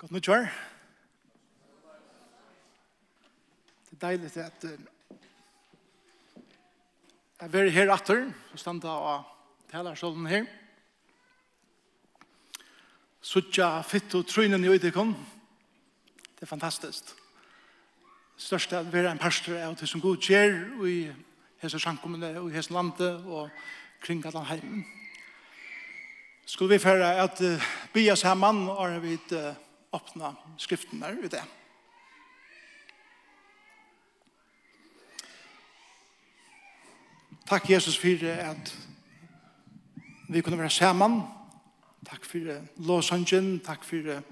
Godt nytt år. Det er deilig at jeg er her atter, og standa og taler sånn her. Suttja fitt og trynen i øydekon. Det er fantastisk. Største er å være en pastor er til som god kjer i hese sjankommene og i hese landet og kring alle heimen. Skulle vi føre at uh, bya sammen, og vi uh, åpna skriften der i det. Takk Jesus for at vi kunne være sammen. Takk for låsangen. Takk for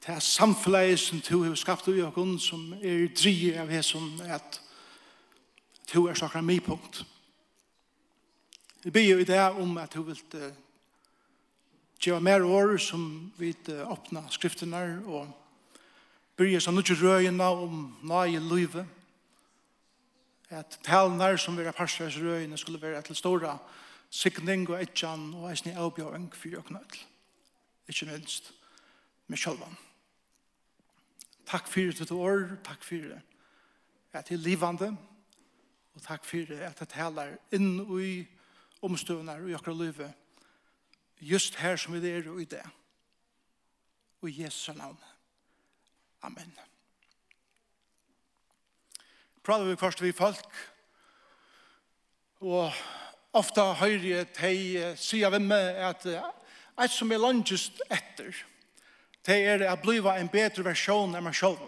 det er samfunnet som du har skapt i oss, som er drie av det som at du er sakra mye punkt. Vi ber jo i det om at du vil uh, gjøre mer år som vi åpna skriftene og byrja som noe røyene om nøye løyve. At talene som vi var parstreis røyene skulle være til store sikning og etjan og eisne avbjøring for jo knøtl. Ikke minst med sjølvan. Takk fyrir ditt år, takk for det at det er livande, og takk for det at det taler inn i omstøvnar og i akkurat livet just her som vi er i det. Og i Jesu navn. Amen. Prater vi først vi folk, og ofta høyre jeg til sida vi med at et som er langest etter, det er å bli en bedre versjon av meg selv.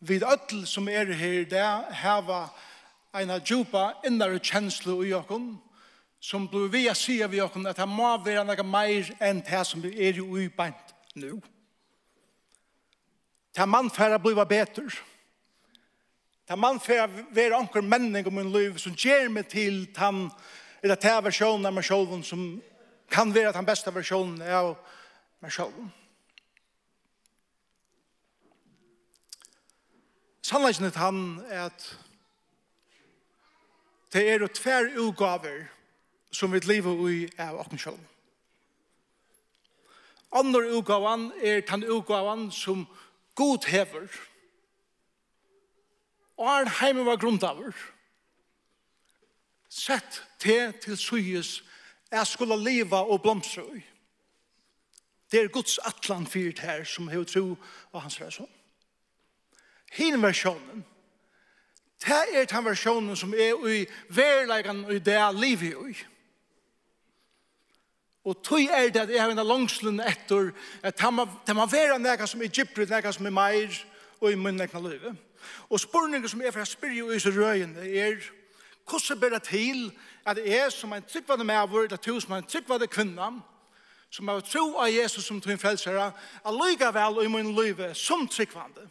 Vid ødel som er her, det heva en djupa innare kjenslu i okken, som blir vi å si av okken at det må være noe mer enn det som er jo ubeint nå. Det mannfæra blir bedre. Det er mannfæra være anker menning om min liv som gjør meg til den, eller til versjonen av meg selv som kan være den beste versjonen av meg selv. Sannleggen er han at det er tver ugaver som vi lever i av okken sjølv. Andor ugavan er den utgaven som god hever og er heime var grundaver. Sett te til syes jeg skulle leva og blomstre i. Det er Guds atlan fyrt her som hever tro av hans reson. Hinversjonen, Det er den versjonen som er i verleggen og i det livet i. Og tog er det at jeg har en langslunn etter at det må, det må være noe som er gypere, noe som er meir og i munnen ekna livet. Og spørningen som er fra spyrje i så røyene er hvordan ber det til at jeg som en tryggvande medvur, det er som en tryggvande kvinna, som har tro av Jesus som tog en frelsere, allikevel i munnen livet som tryggvande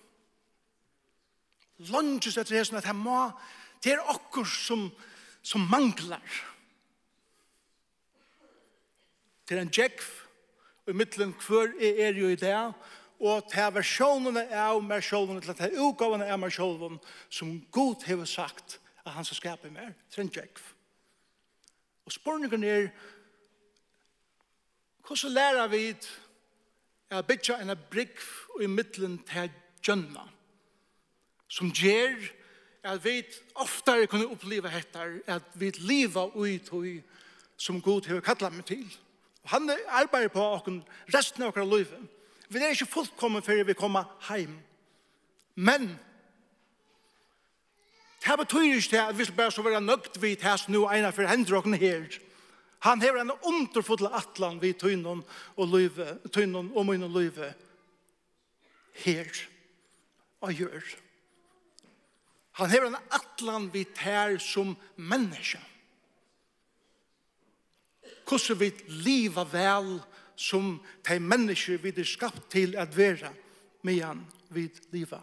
lunges etter det som at han må, det er okkur som, som manglar. Det er en djekv, og i middelen hver er, er jo i det, og til versjonene av meg sjolven, til er utgavene av meg sjolven, som god har sagt at han skal skape mer, til en djekv. Og spørningen er, hvordan lærer vi at bytja en brygg i middelen til djønna? som gjør at vi oftare kunne oppleve hettar, at vi lever ut tui som god har kallat meg til. Og han arbeider på okken resten av okkar livet. Vi er ikke fullkommen før vi kommer heim. Men, det betyr ikke at vi skal bare så være nøgt vi til hans nå ena for hender okken her. Han har en underfull atlan vi tøynon og livet, tøynon og møynon livet her. Og gjør det Han hever en atlan vi tær som menneske. Hvordan vi liva vel som de mennesker vi er skapt til at være med han vi liva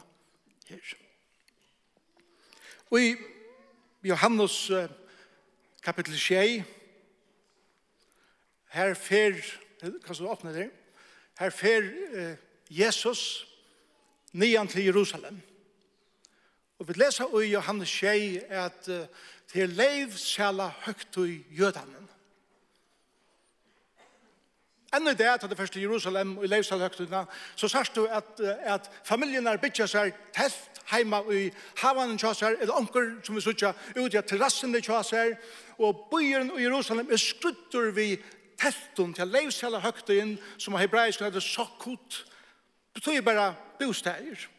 her. Og i Johannes kapitel 6, her fer, kan du åpne det, her fer eh, Jesus nian til Jerusalem. Og vi leser i Johannes 6 at til leiv sjala høgt i jødanen. Enda i det at det første Jerusalem og i Leifsalhögtuna så sørst du at, at familien er bytja seg telt heima i havanen tjåsar, eller onker som vi sutja ut i terrassen i tjåsar, og byen i Jerusalem er skruttur vi teltun til leivsal som er hebraisk, det er sokkut, betyr bare bostæger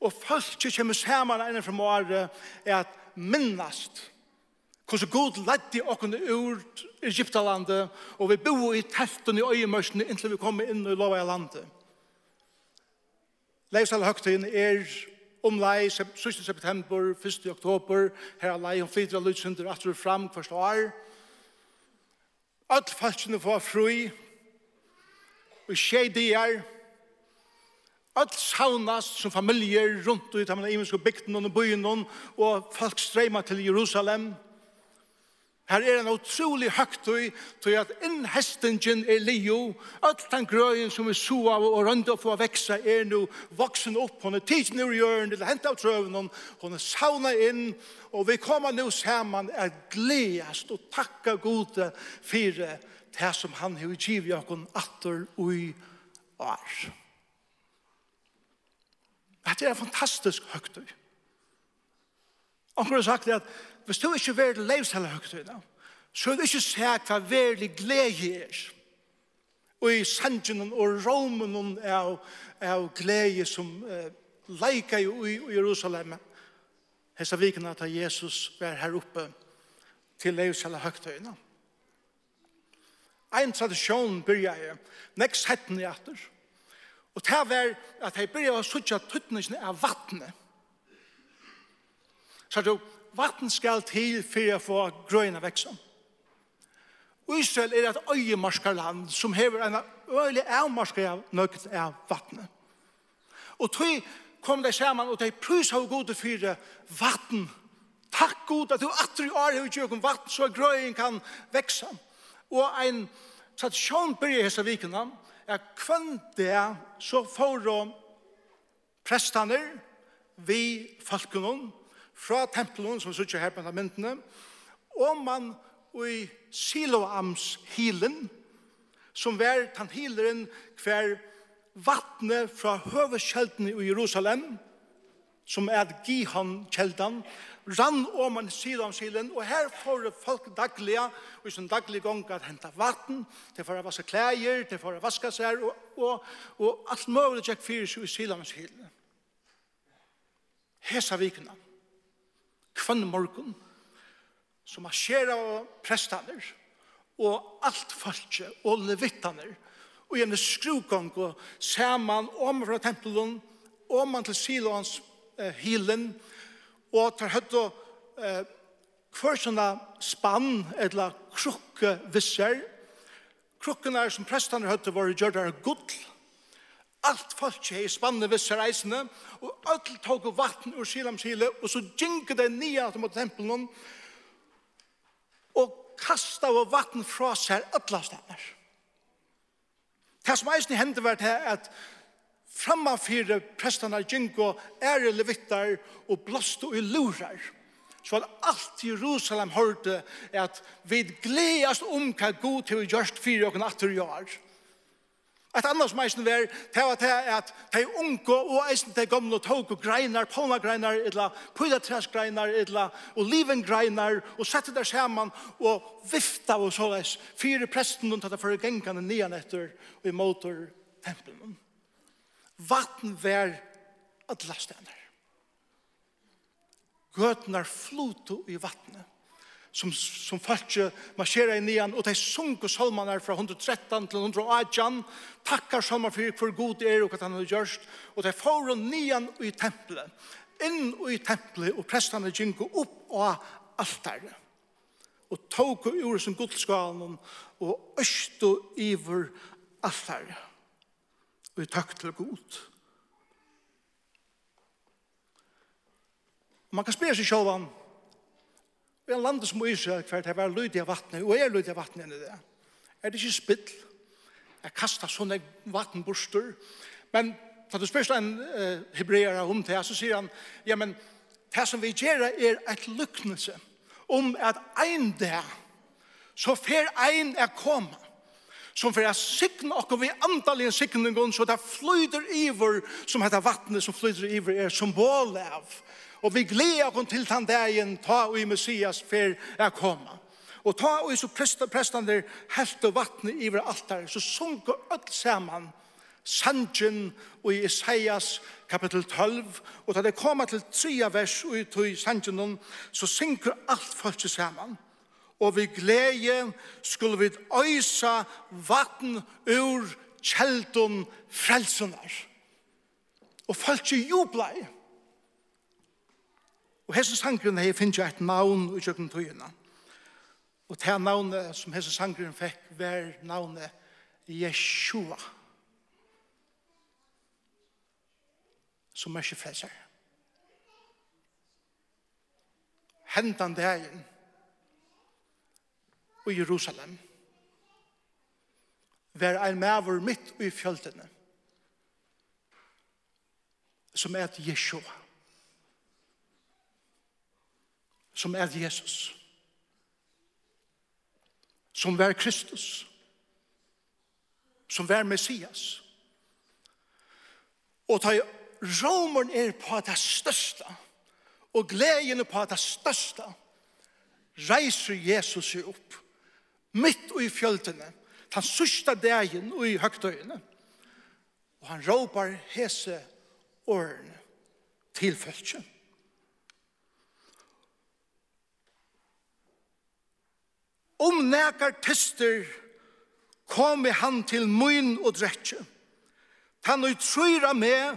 og folk kommer sammen enn fra måre er at minnast hvordan god ledde okken ur Egyptalandet, og vi bo i telten i øyemørsene inntil vi kommer inn i lovet landet. Leivsalhøgtiden er omlai 6. september, 1. oktober, her er lei om fyra lutsunder, at du er fram første år. Alt falskene får fri, og skje er, Alt saunast som familjer rundt i av den imenske bygden og byen og folk streima til Jerusalem. Her er en utrolig høgtøy til at innhestingen er lio. Alt den grøyen som vi så av og rønda for å vekse er nu voksen opp. Hun er tidsen ur hjørn, det er hent av trøven. Hun er sauna inn og vi kommer nu saman er gledast og takka gode fire det som han har givet oss atter ui i år. Det er en fantastisk høgtøy. Anker har sagt at hvis du ikke vil leve hele høgtøyene, så er du ikke sikker hva verlig glede er. Og i sangen og romen av, av glede som uh, leker i, i Jerusalem. Hesa viken at Jesus var her oppe til leve hele høgtøyene. Ein tradisjon byrja jeg, nekst hetten i atter. Og det var at jeg begynte å sutja tuttningene av vattnet. Så du, vatten skal til for å få grøyene veksom. Israel er et øyemarskar land som hever en øyelig avmarskar av nøgt av vattnet. Og tog kom de sammen og de prøys av gode for vatten. Takk god at du atri år har utgjøk om vatten så grøyen kan veksa. Og en tradisjon byrje hese vikene at kvann det så får de prestene vi falkunnen fra tempelen som sitter her på myndene og man i Siloams hilen som var tan hileren hver vattnet fra høveskjelten i Jerusalem som er Gihon kjeldan rann om en sida om silen, og her får folk daglige, og i sin daglige gong at henta vatten, til for å vaske klæger, til for å vaske seg, og, og, og alt mulig tjekk fyrir seg i sida om silen. Hesa vikna, kvann morgon, som har skjera og prestaner, og alt falskje, og levittaner, og gjerne skrugong, og saman om fra tempelen, om man til Silons eh, hilen, og tar høtt og eh, hver sånne spann eller krukke visser. Krukkene som prestene høyt var gjørt av gull. Alt folk i spannet visser reisende og alt tog vatten ur silamsile, og så gynket det nye mot tempelen, og kasta av vatten fra seg alle steder. Det som eisen hendte var til at frammanfyre prestene gjengo er levittar og blåste og lurar. Så at alt Jerusalem hørte at vi gledast om hva god til vi gjørst fyrir og natter gjør. Et annars eisen var det var det at de unge og eisen de gamle tog og greinar, polnagreinar, eller pydatresgreinar, eller olivengreinar, og sette der sammen og vifta og såles. Fyre presten og tatt for gengane nian etter og i motor tempelen. Vatten vær alle stener. Gøtnar floto i vattnet som, som fatje marsjera i nian, og de sunke salmanar fra 113 til 118, takkar salmar for hvor god er og hva han har gjørst, og de får nian i tempelet, inn i tempelet, og prestane ginko opp av altaret, og tog ur som godskalen, og østu iver altaret og i takk til god. Man kan spyrre seg selv om vi er landet som Israel hvert her var lydig av vattnet og er lydig av vattnet enn det. Er det ikke spill? Jeg kastar sånne vattenborster. Men da du spørste en uh, hebreer om det, så sier han, ja, men det som vi gjør er et lyknelse om at ein dag så fer ein er kommet som for jeg sikne okkur vi andalige sikningon, så det flyter iver, som heter vattnet som flyter iver, er symbol av. Og vi gleder okkur til den dagen, ta og i Messias fer er koma. Og ta og i så prestander helte vattnet iver altar, så sunker öll saman, Sanjen og i Isaias kapitel 12 og da det kommer til 3 vers og i sanjen så synker alt folk saman og vi glede skulle vi øysa vatten ur kjeldun frelsunar. Og folk jublei. Og hese sangren hei finnes jo et navn i kjøkken tøyina. Og det navnet som hese sangren fikk var navnet Yeshua. Som er ikke frelser. Hentan dagen i Jerusalem var ein maver mitt i fjöldene. som er Jeshua som er Jesus som var Kristus som var Messias og ta Romern er på det største og gleden er på det største reiser Jesus seg opp mitt i fjöltene, den sørste dagen i høgtøyene. Og han råpar hese årene til følge. Om nekar tester kom han til mun og dretje. Han utryra med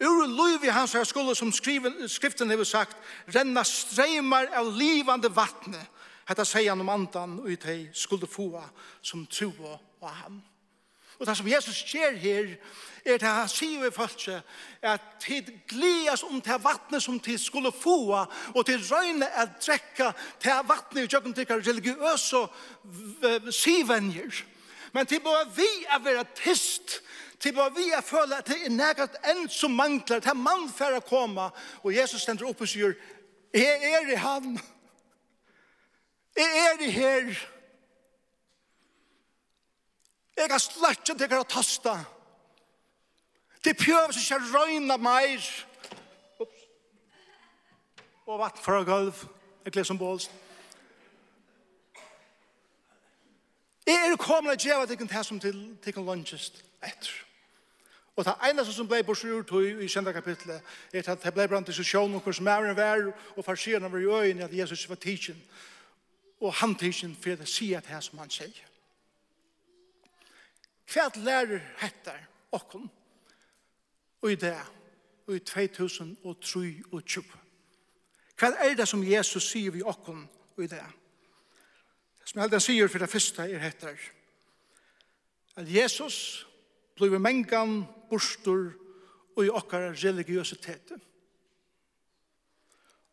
ur liv i hans her skulle som skriven, skriften har sagt, renna streimar av livande vattnet Hetta sier han om andan og i teg skulle få som troa av ham. Og det som Jesus sker her, er det han sier i følelse, at tid glias om det vattnet som tid skulle få, og til røyne at drekka det vattnet i jøkken til religiøse sivenjer. Men til bare vi er være tyst, til bare vi er føle at det er nægat enn som mangler, det er mannfæra koma, og Jesus stender opp og sier, jeg er i han, Jeg er i her. Jeg har slett ikke til å tasta. Det prøver seg ikke røyna meir. Ups. Og vatt å gulv. Jeg gleder som båls. Jeg er kommet og gjeva til det som til tikkun lunchest etter. Og det eneste som ble borsur tog i kjente kapitlet er at det ble brant diskusjon om hvordan mæren var og farsierne var i øynene at Jesus var tidsin og handtidsen for å si at det som han sier. Hva lærer heter okken og i det og i 2023. Hva er det som Jesus sier vi okken og i det? Det som helden sier for det første er heter at Jesus blir mengan, bostor og i okkar religiøsitetet.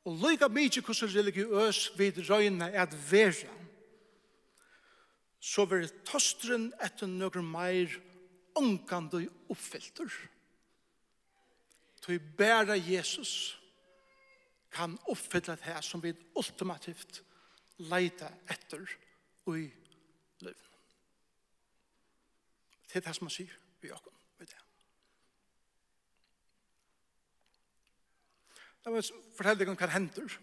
Og lykka mykje hvordan religiøs vid røyna er at vera, så vil tostren etter nøkker meir ångkande oppfylter. Tøy bæra Jesus kan oppfylla det her som vi ultimativt leita etter og i løven. Det er det som han sier vi åkken. Jeg vil fortelle deg om hva hender.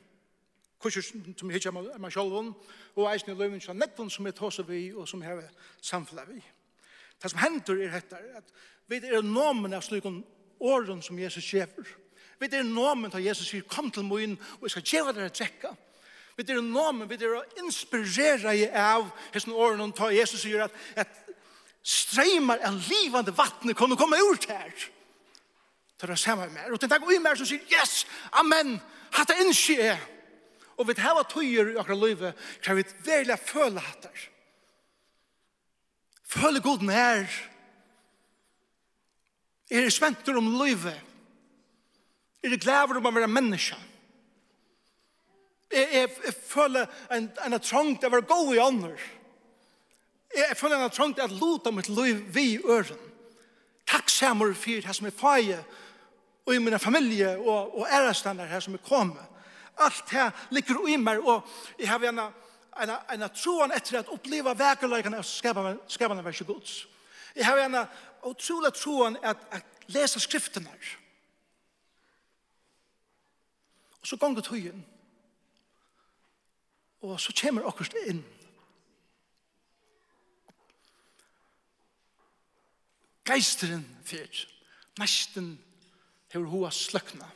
Kurser som jeg hittar meg selv om, og eisen i løven som nekvun som jeg tåser vi, og som jeg samfunnet vi. Det som hender er dette, at vi er nomen av slik åren som Jesus kjever. Vi er nomen av Jesus sier, kom til moin, og jeg skal gjeva dere trekka. Vi er nomen, vi er å inspirera i av hessen åren, og Jesus sier at, at streimar en livande vattne kan komme ut her. Ja til å se meg mer. Og til takk vi mer som sier, yes, amen, hatt det innskje er. Og vi hava tøyer i akkurat livet, kan vi velja føle hatt det. Føle god nær. Er det sventur om livet? Er det glæver om å være menneske? Jeg, jeg, jeg føler en, en trang til å være god i andre. Jeg, jeg føler en trang til å lota mitt liv vi i øren. Takk samer for det som er feie og i min familie og, og ærestander her som er kommet. Alt her ligger i meg, og jeg har en, en, en troen etter at oppleva vekerløkene av skapene vers gods. Jeg har en utrolig troen at, at lese skriftene her. Og så ganger tøyen. Og så kommer akkurat inn. Geisteren fyrt. Nesten fyrt hever hoa sløkna.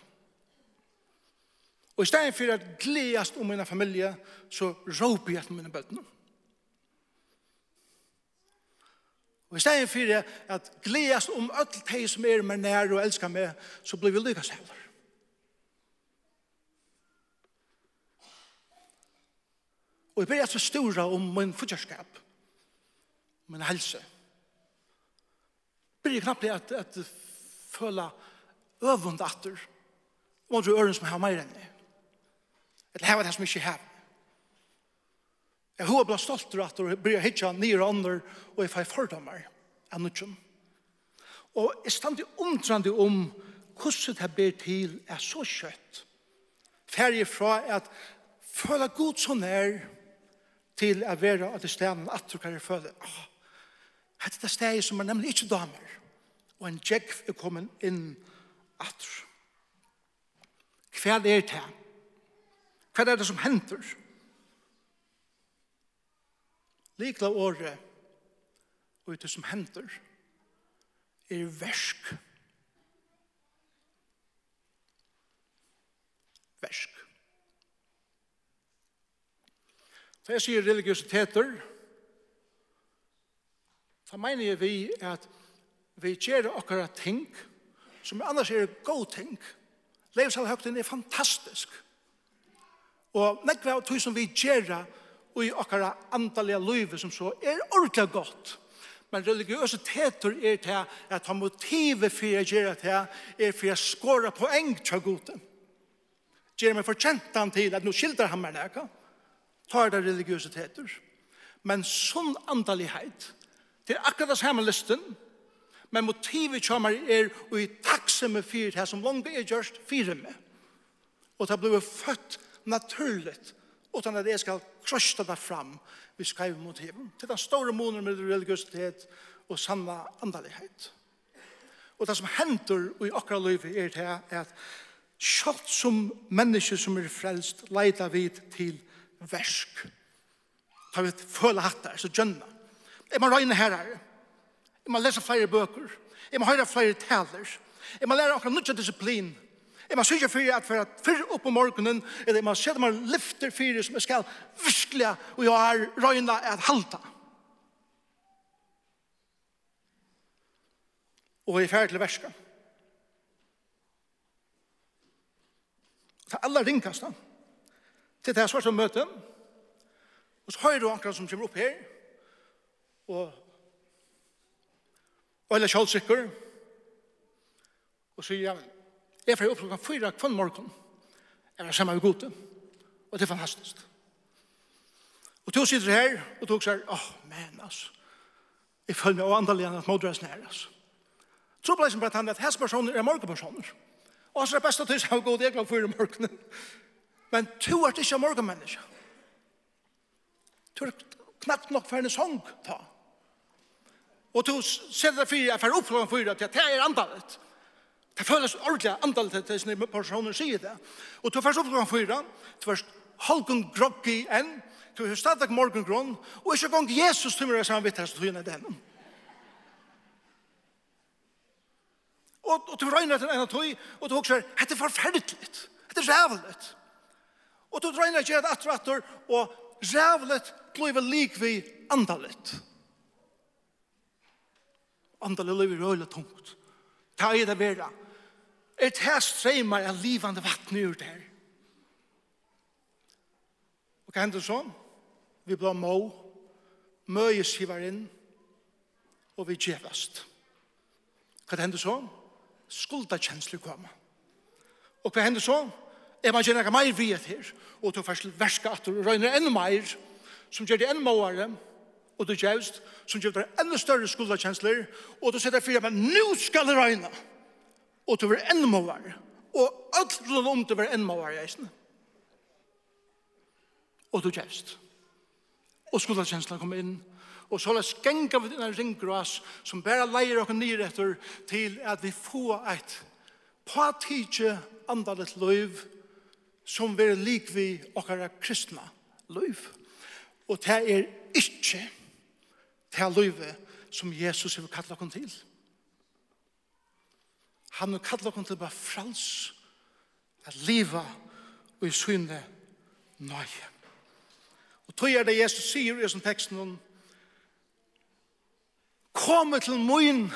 Og i stedet for at gledast om mina familie, så råper jeg til mina bøttene. Og i stedet for at gledast om öll teg som er meg nær og elskar meg, så blir vi lykkast heller. Og jeg blir så stora om min futjarskap, min helse. Jeg blir knappt at, at føla øvund atter. Og du øren som har meir enn det. Eller heva det som ikke heva. Jeg hoa blei stoltur atter og bryr hitja nir og ånder og jeg fai fordomar av nudjum. Og jeg stand i undrande om hvordan det blir til er så kjøtt. Færje fra at føla god så nær til å være av det stedet at du kan føle oh, dette det stedet som er nemlig ikke damer og en djekv er kommet inn i atter. Hva er det? Hva er det som henter? Likla året og det som henter er versk. Versk. Så jeg sier religiøsiteter, så mener jeg vi at vi gjør akkurat ting som som annars er god ting. Leivsalhøgten er fantastisk. Og nekva av tog som vi gjerra og i okkara andalega løyve som så er ordentlig godt. Men religiøsiteter er til at ha motivet for å gjøre det er for å skåre poeng til goden. Gjør meg fortjentan til at nå skildrer han meg nækka. Tar det religiøsiteter. Men sånn andalighet, det er akkurat det samme listen, Men motivet kommer er og i takse med fyrt her som langt er gjørst fyre med. Og det blir født naturligt utan at jeg skal krøsta det fram vi skriver motivet. Det er den store månen med religiøsitet og sanna andalighet. Og det som hender i akkurat livet er det at kjalt som menneske som er frelst, leida vid til versk. Ta vi føle hatt der, så gjønna. Jeg må røyne her her. Jeg må lese flere bøker. Jeg må høre flere taler. Jeg må lære akkurat nødvendig disiplin. Jeg må sørge for at for at fyrir opp om morgenen, eller jeg må se at man lyfter fyrir som jeg skal virkelig, og jeg har røyne at halta. Og jeg er ferdig til verska. Det er alle ringkasta. Til det er svart møte. Og så høyre du akkurat som kommer opp her, og og eller kjølsikker, og sier, jeg får opp klokken fyra kvann morgen, jeg er sammen med gode, og det er fantastisk. Og to sitter her, og tog sier, åh, oh, men altså, jeg føler meg av andre igjen at modreisen her, altså. Trobleisen på som bare er at hans personer er morgenpersoner, og så er det beste til seg å gå det klokka fyra morgenen, men to er ikke morgenmenneske. Du er knapt nok for en sång, ta. Og du setter det fyrir, jeg får opp klokken fyrir, til at det er andalet. Det føles ordentlig andalet til sine personer sier det. Og du får opp klokken fyrir, du får halvgång grogg enn, du har stadig morgengrunn, og ikke gong Jesus til meg samvittighet, så tog den. Og, og du røyner til en av tog, og du også er, dette er forferdelig, dette er rævlig. Og du røyner til at atter og atter, og rævlig blir lik vi andalet. Andalet åndelig liv er øyelig tungt. Ta i det vera. Er det streymar av livande vatten ur der. Og hva hender sånn? Vi blir må, møye skivar inn, og vi djevast. Hva hender sånn? Skulda kjensler koma. Og hva hender sånn? Er man gjennom meir viet her, og du først verska at du røyner enn meir, som gjør det enn måare, og og du gjevst, som gjevst deg enda større skuldakjensler, og du sitter fyrir, men nu skal det regna, og du vil enda måvar, og alt rundt om du vil enda måvar i eisen. Og du gjevst. Og skuldakjensler kom inn, og så la skenka vi denne ringgras, som bare leier oss nyr etter, til at vi får et patidje andalet løyv, som vi er lik vi okkara kristna løyv. Og det er ikke til løyve som Jesus vil kalla oss til. Han vil kalla oss til bare frals at liva og i synne nøye. Og tog er det Jesus sier i som teksten om Kom til moin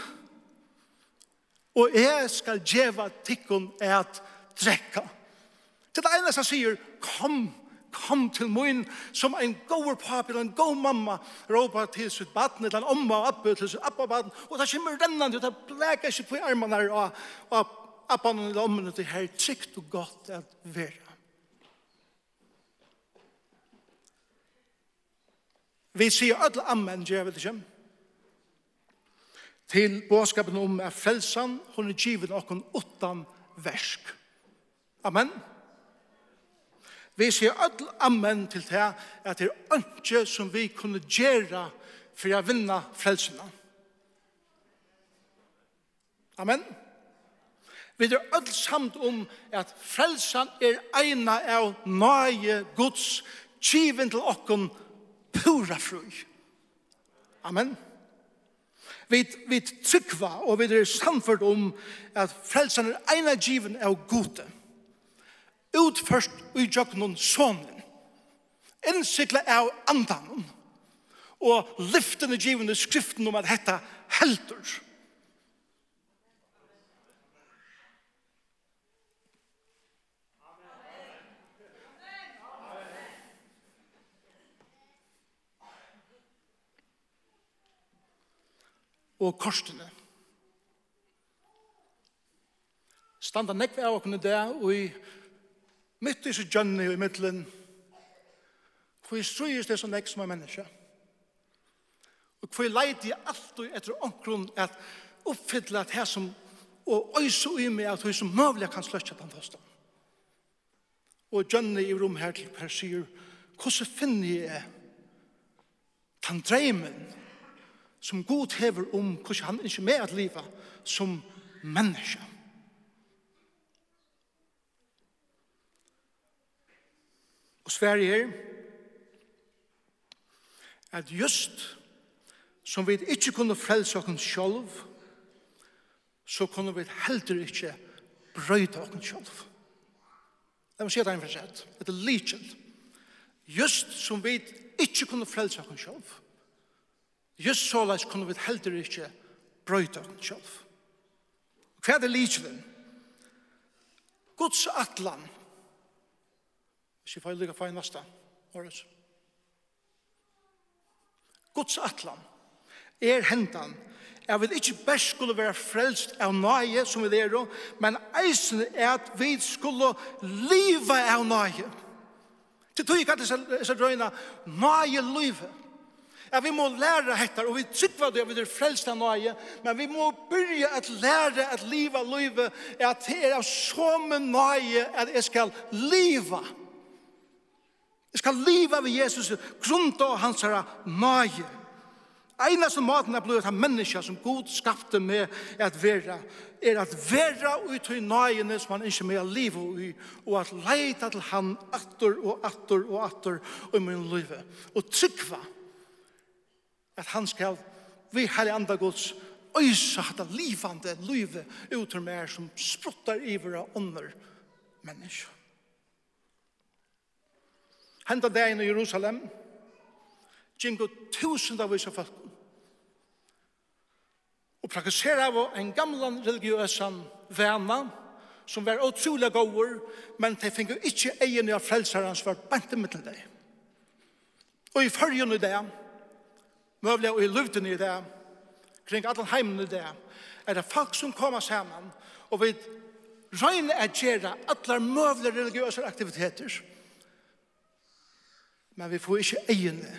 og jeg skal djeva tikkun et drekka. Til det eneste han sier, kom kom til min som en god papi eller en god mamma råpa til sitt baden eller en omma og abbe til sitt abba baden og det kommer rennende og det bleker seg på armene her og, og abban eller ommen til her trygt og godt at være Vi sier alle ammen, jeg vet ikke, til båskapen om er frelsan, hun er givet noen åttan versk. Amen. Amen. Vi sier all amen til det at det er ønske som vi kunne gjøre for å vinne frelsene. Amen. Vi er all samt om at frelsan er eina av nøye Guds kiven til åkken pura fru. Amen. Vi, vi trykva og vi er samført om at frelsen er eina given av gode utførst i jøgnen sonen, innsiklet av andan og lyftende givende skriften om at hetta helter. og korsene. Standa nekve av åkne det, og i mitt i sitt gjønne i middelen, hvor jeg strøyes det som jeg som er menneske. Og hvor jeg leide i alt og etter omkron at oppfylle at her som og øyse i meg at hun som møvlig kan sløtje den første. Og gjønne i rom her til Per sier, hvordan finner jeg den dreimen som god hever om hvordan han ikke med at livet som menneske. Og Sverige her, at just som vi ikke kunne frelse oss selv, så kunne vi heller ikke brøyde oss selv. Det må si det en versett. Det er litt. Just som vi ikke kunne frelse oss selv, just så leis kunne vi heller ikke brøyta oss selv. Hva er det likjent? Guds atlan Ikke feil lykke feil nasta, året. Guds atlan er hentan Jeg vil ikke bare skulle være frelst av nøye som vi er, men eisen er at vi skulle liva av nøye. Til tog ikke at det er drøyna nøye livet. Ja, vi må lære hettar, og vi tryggva det, vi er frelst av nøye, men vi må byrja at lære at liva livet, at det er av som nøye at jeg skal liva. Jeg skal liva ved Jesus grunnt av hans herre nage. Einaste maten er blod av mennesker som Gud skapte med at vera er at vera ut i nøyene som han ikke med å og i og at leita til han atter og atter og atter i min liv og tryggva at han skal vi herre andre gods øysa hatt livande livet ut i mer som spruttar i vera ånder mennesker. Henda dagen i Jerusalem, gingo tusen av vise folk. Og praktisera av en gamlan religiøsan vana, som var utrolig gåur, men de finner ikke egen av frelseren som var bant i middel deg. Og i fyrjun i det, møvlig og i luften i det, kring alle heimen i det, er det folk som kommer sammen, og vi røyne er gjerne alle møvlige religiøse aktiviteter, men vi får ikke egne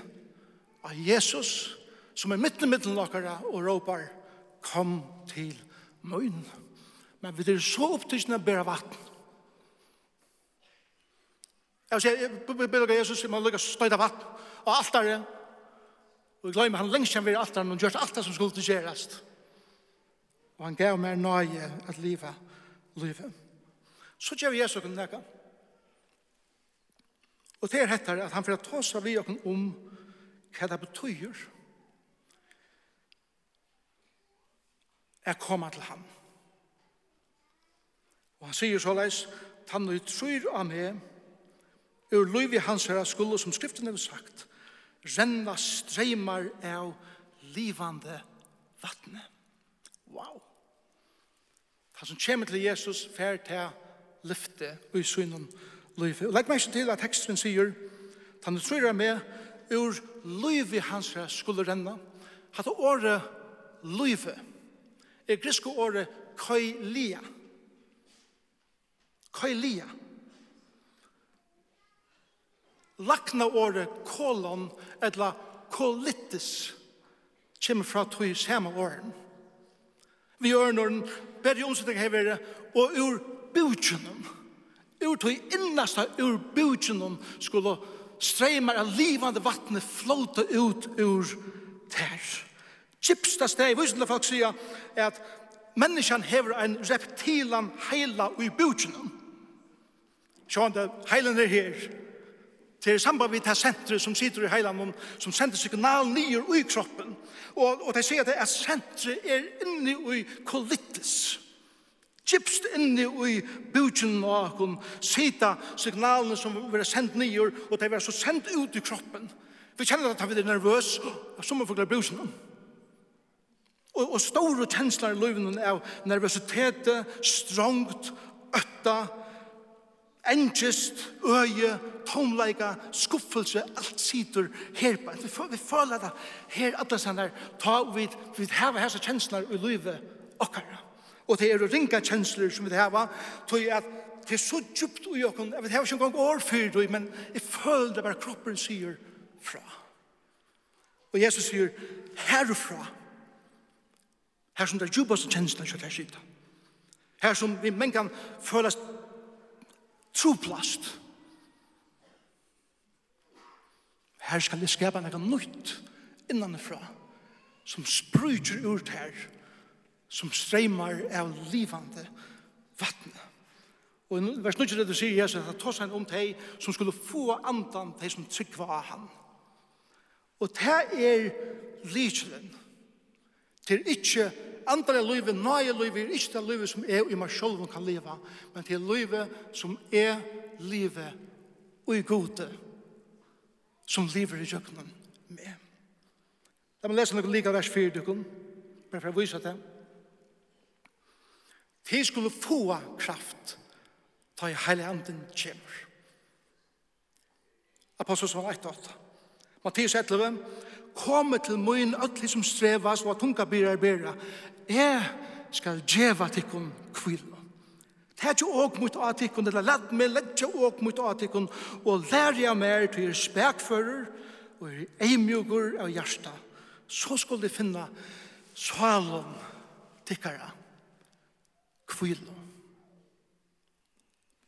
av Jesus, som er midt i midten dere, og råper, kom til møyen. Men vi er så opptidsen å bære vatten. Jeg vil si, jeg beder Jesus, jeg må lukke støyde vatten, og alt er det, og jeg glemmer han lengst kjenner alt er det, og gjør alt det som skulle til gjerast. Og han gav meg nøye at livet, livet. Så gjør Jesus kunne nekka. Og det er hettar at han får ta seg vi okken om hva det betyr er koma til ham. Og han sier såleis, han og tror av meg, ur liv i hans herra skulle, som skriften har sagt, renna streymar av livande vattnet. Wow! Han som kommer til Jesus, fer til lyfte og i synen liv. Og legg meg til at teksten sier, han tror jeg med, ur liv i hans skulle renna. Hatt året liv, er griske året koilia. Koilia. Lakna året kolon, etla kolittis, kommer fra tog samme åren. Vi gjør når den bedre omsetning vært, og ur bujtjennom, Ur tog innasta ur bujunum skulle streymar av livande vattnet flåta ut ur ter. Kipsta steg, vissende folk sier at menneskjan hever en reptilan heila ui bygjennom. Sjåan det, heilen er her. Det er samband med det senteret som sitter i heilan, som sender signal nyer ui kroppen. Og, og de sier det at senteret er inni ui kolitis. Kipst inni i bukjen av okkur, sita signalene som var sendt nyer, og de var så sendt ut i kroppen. Vi kjenner at vi er nervøs, og så må glede. Og, og store kjensler i løven av nervøsitet, strongt, øtta, engest, øye, tomleika, skuffelse, alt sitter her på. Vi føler det her, at sånne der, ta vid, vi har hese kjensler i løven okkara. Og det er ringa kjensler som vi hava, tog at det er så djupt i okken, jeg vet ikke engang år fyrir, men jeg føler det bare kroppen sier fra. Og Jesus sier, herfra, her som det er djupaste kjenslen som det er skita. Her som vi mengan føles troplast. Her skal det skapa noe nytt innanfra, som spryter ut her, som streymar av livande vattnet. Og i vers 9 det du sier Jesus, at han tar seg om deg som skulle få andan deg som tryggva av han. Og det er lykjelen. til er ikke andre livet, nøye livet, er ikke det livet som er i meg selv kan leva, men til livet som er livet og i gode, som lever i jøkkenen med. Da må lese noe like vers 4, du kan, bare for å vise det. Vi skulle få kraft ta i heilig anden kjemmer. Apostel som 1.8. Mattias 11. Komme til møyen ødelig som strevas og tunga byrar byrar. Jeg skal djeva tikkun kvilo. Tætje åk mot atikkun, eller lad meg ledje åk mot atikkun, og lær jeg mer til er spekfører og er eimjugur av hjärsta. Så skulle de finna svalom tikkara kvilo.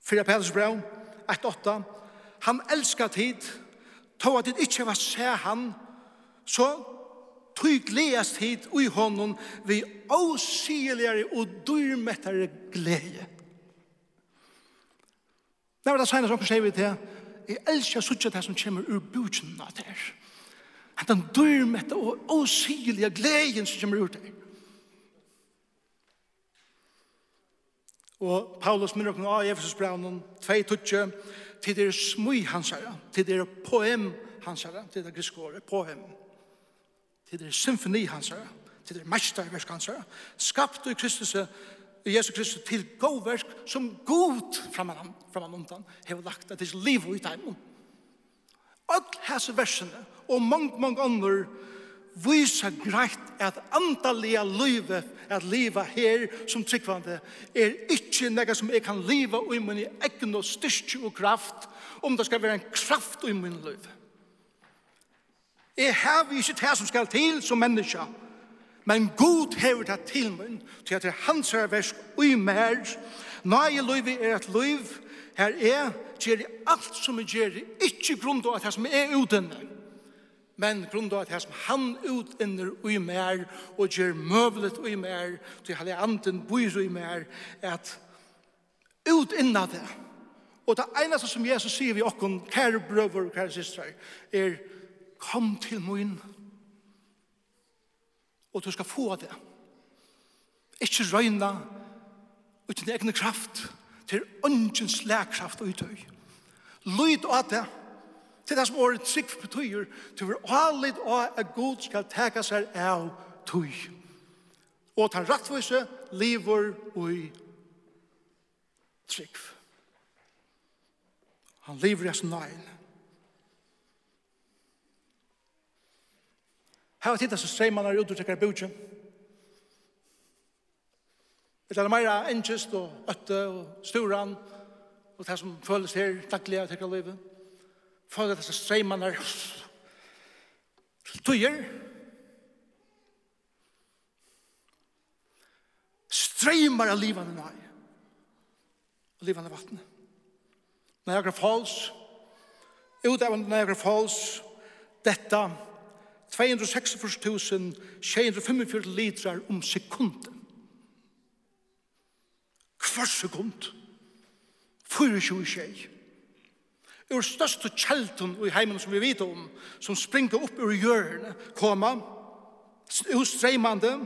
Fyra Peters brev, 1-8, han elskar tid, tog at det ikkje var se han, så tog gledes hit ui honom vi åsigeligare og dyrmettare glede. Det var det senere som sier vi til, jeg elsker suttje det som kommer ur bjudgen av det her. At Den dyrmette og åsigelige gleden som kommer ur der. Og Paulus minner okkur av Efesus braunen, tvei tutsi, til det er smui hansara, til det er poem hansara, til det er grisk året, poem, til det er symfoni hansara, til det er meisterverk hansara, skapt i Kristus, i Jesu Kristus til gåverk som god framan, framan undan, hef lagt at det er liv ut heimun. Og hese versene, og mange, mange andre vise greit at andalega løyve at liva her som tryggvande er ikkje nega som eg kan liva i min egen og styrke og kraft om det skal være en kraft i min løyve. Jeg har ikke det som skal til som menneske, men god hever det til min til at det er hans her versk i mer. Nøye løyve er et løyv her er gjør alt som er gjør, ikkje grunn av det som er utenfor men grunda at som han utinner i mer og gjør møvlet i mer til halde anden bor i mer at utinna det. Og det eneste som Jesus sier vi okkon kære brøver og kære systrar er kom til min, og du skal få det. Ikke røyna uten egne kraft til åndens lærkraft og utøy. Lyd av det, Til det som året trygg betyr, til vi allit og at god skal teka seg av tøy. Og at han rattvise lever ui trygg. Han lever i sin nøgn. Her var tida så sier man er ut og tekkar bøtjen. Det er meira engest og øtte og sturan og det som føles her, daglig av tekkar livet. Fåga disse streimene til tøyer. Streymar av livene nei. Og livene vattnet. Niagara Falls. Ut av Niagara Falls. Detta 246.645 litrar om sekunden. Hver sekund. 24 tjej ur største kjelten i heimen som vi vet om, som springer opp ur hjørne, koma, ur streimande,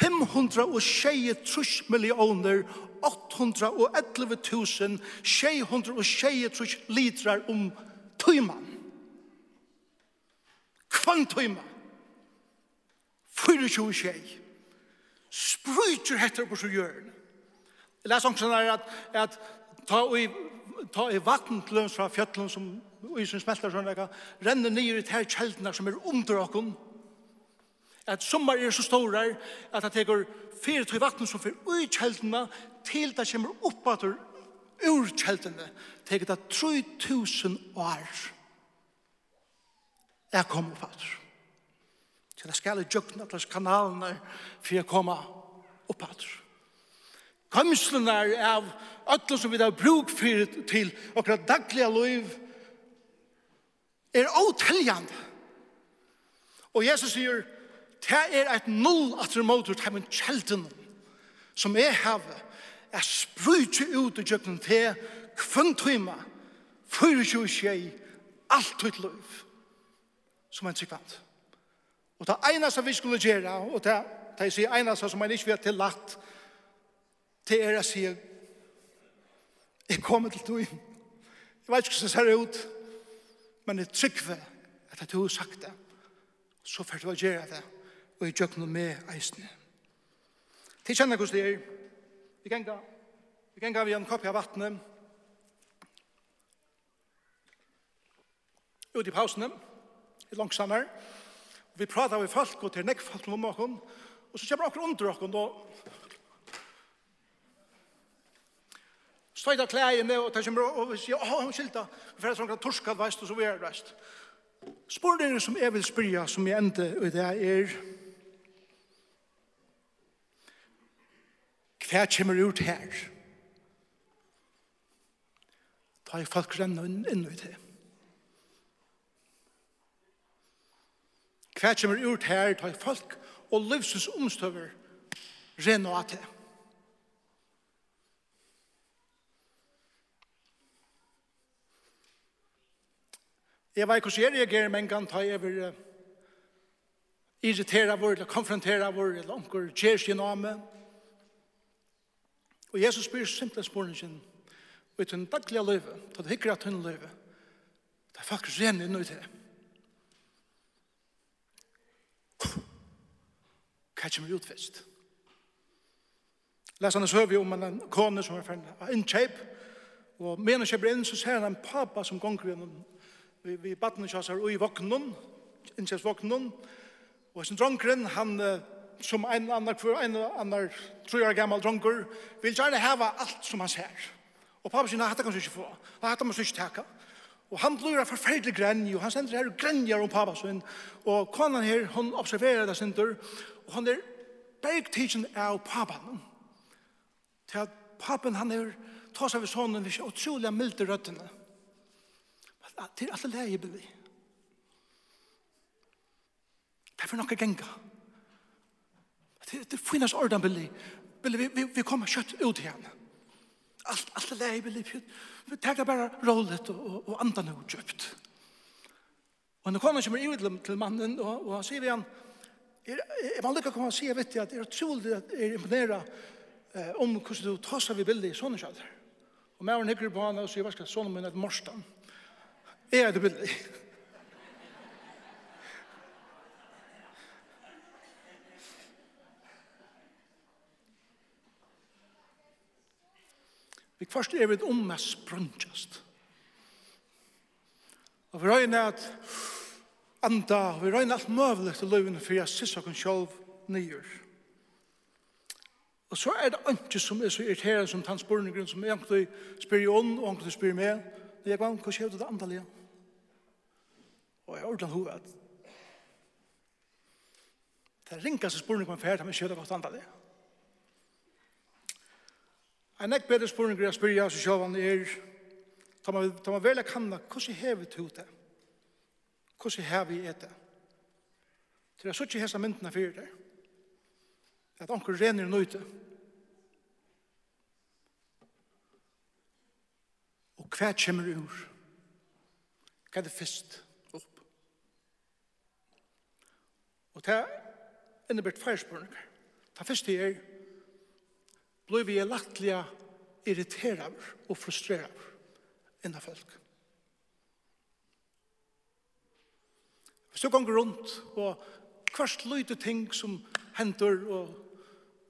utstreimande, trus millioner 811.623 litrar om tøyman. Kvann tøyman. 24 tjej. Sprytjer heter på så hjørne. Jeg leser også at, at ta og ta i vattentløn fra fjøtlen som isen smelter sånn vekka, renner ned i ter kjeldene som er under okken, at sommar er så stora at det teker fyrir til vatten som fyrir ui kjeldene til det kommer opp at ur kjeldene teker det 3000 år jeg kom opp at til det skal jeg djøkna til kanalene for koma kommer opp at Kømslene er av ødler som vi har bruk for til akkurat daglige liv er åteljende. Og Jesus sier, det er et null at det måter til min kjelden som jeg har jeg spryter ut i kjøkken til kvønn for å tjøy alt tøyt liv som en sikvant. Og det eneste vi skulle gjøre, og det, det er det eneste som jeg ikke vet til lagt, Det er jeg sier, jeg kommer til tog, jeg vet ikke hvordan det ser ut, men jeg trykker at jeg har sagt det, så får du å gjøre det, og jeg gjør noe med eisene. Til kjenner hvordan det er, vi kan gå, vi kan gå vi en kopp av vattnet, ut i pausene, i langsammere, og vi prater med folk, og til nekk folk om oss, og så kommer dere under dere, og støyta klæene, og det kommer og sier, åh, hun skilta, for jeg sånn torskad veist, og så vi er veist. Spørningen som jeg vil spyrja, som jeg enda og det er, hva kommer ut her? Da er folk renna inn inn i det. Hva kommer ut her, Da er folk og livsens omstøver renna av det. Jeg vet hvordan jeg reagerer med en gang da jeg vil uh, irritere vår, eller konfrontere vår, eller omkår, gjør sin name. Og Jesus spyr simpelthen spørningen ut en daglig løyve, til det hyggelig at hun løyve. Det er faktisk ren inn i det. Hva kommer ut først? Leser han søv om en kone som er ferdig av innkjøp, og mener kjøper inn, så ser han en pappa som gonger gjennom vi, vi baden ikke her i voknen, innkjens voknen, og sin dronkeren, han som en annan kvar, en annan tror jag gammal drunker vill gärna ha allt som han ser. och pappa sin, hatt kan inte få, hatt kan han ikke teka. Og han blir forferdelig grenj, og han sender her og grenjer om pappa sin, og konan her, hon observerer det sinter, og han er bergtidsen av pappa. Til at pappen, han er, tar seg ved sonen, vi er utrolig milde røttene. Det er alle leie bevi. Det er for noe genga. Det, det finnes ordan bevi. Bevi, vi, vi kommer kjøtt ut igjen. Alt, alt er leie bevi. Vi tar det bare rollet og, og, og andan er utkjøpt. Og når kommer kommer ut til mannen, og, og han sier vi han, er, er man lykka kommer si, jeg vet jeg, at det er utrolig at jeg imponerer eh, om hvordan du tar seg ved bildet i sånne kjøtter. Og med å nikker på han og sier, hva skal sånne min et morsdagen? Er det vil... Vi først er vi et omme sprøntjast. Og vi røyner at anda, vi røyner alt møvelig til løyvene for jeg sissa kun sjolv nyer. Og så er det ikke som er så irriterende som tannsborningren som egentlig spyr i ånd og egentlig spyr i meg. Det er grann, hva skjer det andalige? Ja. Og jeg har ordentlig hoved at det er ringkast spurning om en ferd, men sjøler godt andre det. En ekk bedre spurning er å spyrja seg sjøl om er Ta man, ta man velja kanna, hvordan hever vi ut det? Hvordan hever vi et det? Til jeg sier ikke hese myndene fyrir det. At anker renner nøyte. Og hva kommer ur? Hva er det fyrst? Hva Og det innebært flere spørninger. Det første er, blir vi lattelig irriterer og frustrerer innan folk. Hvis du ganger rundt og kvart lyde ting som hender og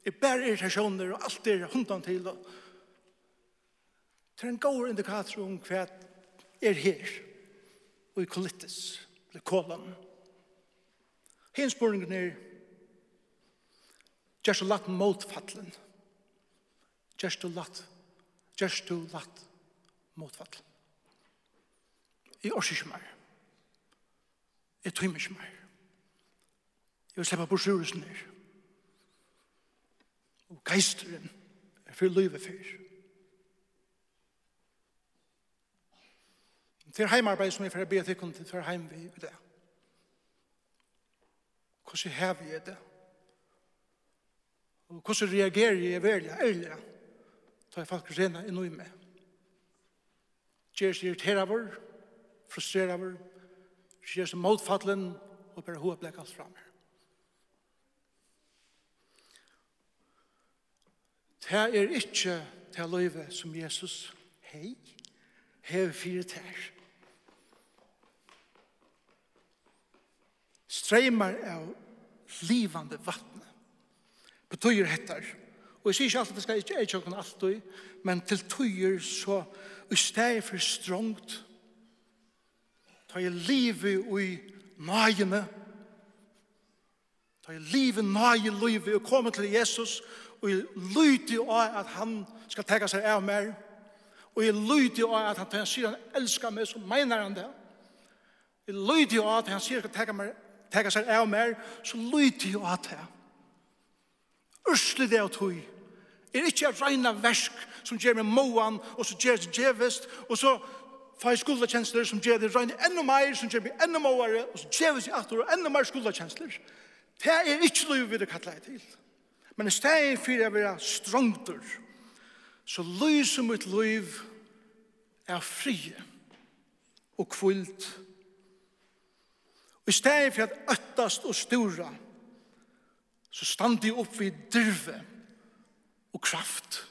er bare irritasjoner og alt er hundan til og til en god indikator om hva er her og i kolittis, eller kolon, Hins spurningen er, Gjerst du latt motfattelen Gjerst du latt. Gjerst du latt motfattlen. Jeg orker ikke mer. Jeg tøymer ikke mer. Jeg vil slippe på sjurusen her. Og geisteren er for livet fyr. Det er heimarbeid som jeg får be til kunden for heim vi i det. Hvordan hever jeg det? Og hvordan reagerer jeg veldig ærlig? Da er folk rena i noe med. Gjer seg irriterer vår, frustrerer vår, gjør seg motfattelen og bare hoved blek alt fram. Det er ikke det livet som Jesus hei, hever fire tær. streymar av livande vattne. Betøyer hettar. Og jeg sier ikke alltid at det skal ikke etkjøkken alltid, men til tøyer så i stedet for strongt ta jeg livet i nøyene ta jeg livet nøye livet og komme til Jesus og jeg lyder av at han skal tega seg av meg og jeg lyder av at han, han sier han elsker meg så mener han det jeg lyder av at han sier han skal tega meg teka seg av mer, så lyder jo at det. Ørsle det av tog. Er ikke et regna versk som gjør meg moan, og så gjør det djevest, og så får jeg skuldakjensler som gjør det regna enda mer, som gjør meg enda måare, og så djevest i atter, og enda mer skuldakjensler. Det er ikke lov vi det kallar til. Men i stedet for jeg vil ha strongter, så lyser mitt liv er frie og kvult og Og i stedet for at øttast og stora, så stand de opp vid dyrve og kraft.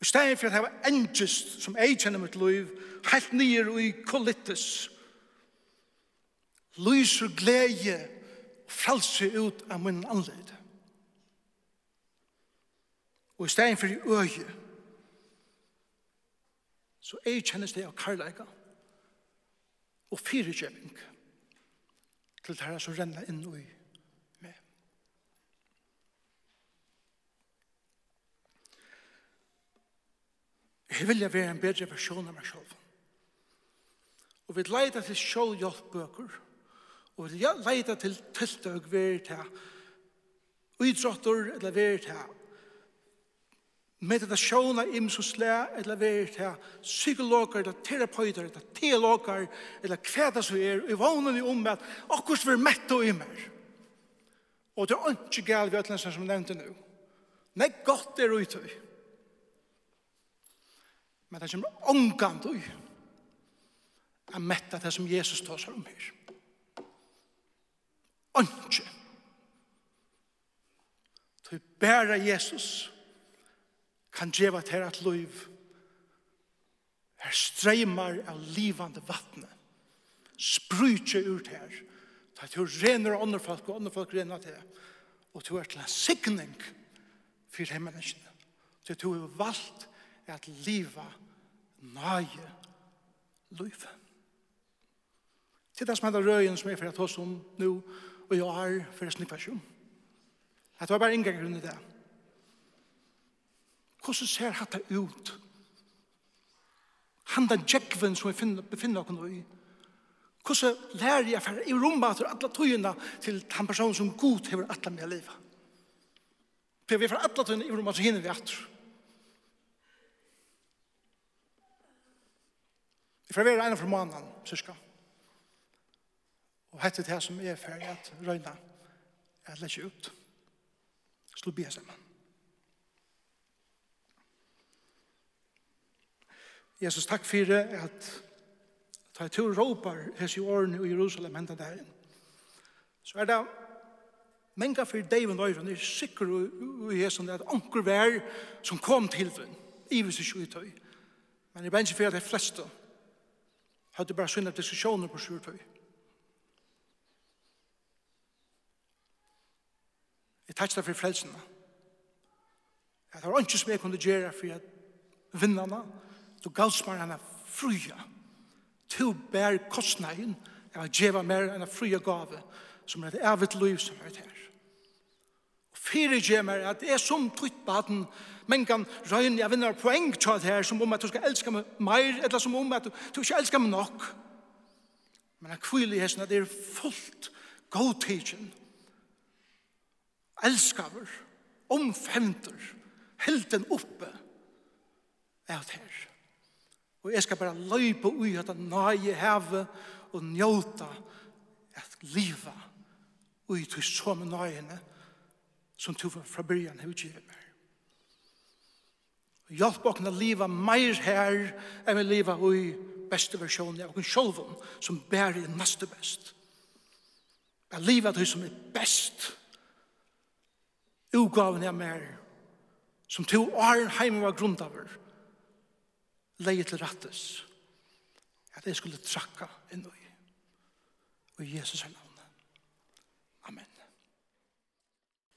I stedet for at jeg var engest som jeg kjenner mitt liv, helt nyer og i kolittes, lyser glede og frelse ut av min anledd. Og i stedet for i øye, så jeg kjennes det av karlæga og fyrirgjøving til det her som renner inn i meg. Jeg vil være en bedre versjon av meg selv. Og vi leida til sjålhjelpbøker, og vi leida til tiltøk ved det her, utråttor eller ved det her, meditasjon av im som slæ, eller vær til psykologer, eller terapeuter, eller teologer, eller hva det som er, i vånen i om at akkurat vi er mett og immer. Og det er ikke galt vi ødelenser som nevnte nå. Nei, godt er ute. Men det kommer ångant ui. Jeg mett det som Jesus tar seg om her. Ikke. Det er bare Jesus. Jesus kan djeva til at liv. er streymar av livande vattnet. Sprutje ut her. Ta til renner andre folk, og andre folk renner til. Og til er til en signing for de menneskene. Til du er valgt at liva nøye liv. Til det som er røyen som er for at hos om nå, og jeg er for å snikva sjum. Det var bare inngangen i det. Hvordan ser dette ut? Han den djekven som vi befinner oss i. Hvordan lærer jeg for i rommet til alle tøyene til den personen som god hever alle mine liv? For vi er for alle tøyene i rommet til henne vi atter. Vi får være en fra måneden, syska. Og hette det her som er ferdig at røyne er lett ut. Slå bia sammen. Jesus, takk for det at ta et tur råpar hese årene i Jerusalem henta der. Så er det menga for David Øyren, er sikker i Jesus at anker vær som kom til den, i ivis ikke uttøy. Men jeg bensje for at de fleste hadde bare sunnet diskusjoner på sjurtøy. Jeg takk for frelsene. Jeg tar ikke som jeg kunne gjøre for at vinnerne, Du gavs meg henne fruja. Du bær kostnaden av å djeva mer enn fruja gave som er et evigt liv som er her. Og fire mer at jeg som trytt baden men kan røyne jeg vinner poeng til det her som om at du skal elska meg mer eller som om at du, du ikke elskar meg nok. Men jeg kvile i hessen at det er fullt godtidsjen elskaver, omfemter, helten oppe, er her. Og jeg skal bare løype ui at han nøye heve og njóta at liva ui til som nøyene som du fra byrjan har utgivet meg. Og hjelp åkne liva meir her enn vi liva ui beste versjonen av okken sjolvun som bærer i neste best. Jeg liva til som er best ugaven jeg mer som to åren heim var grunn av leie til rattes at jeg skulle trakka inn i. Og Jesus er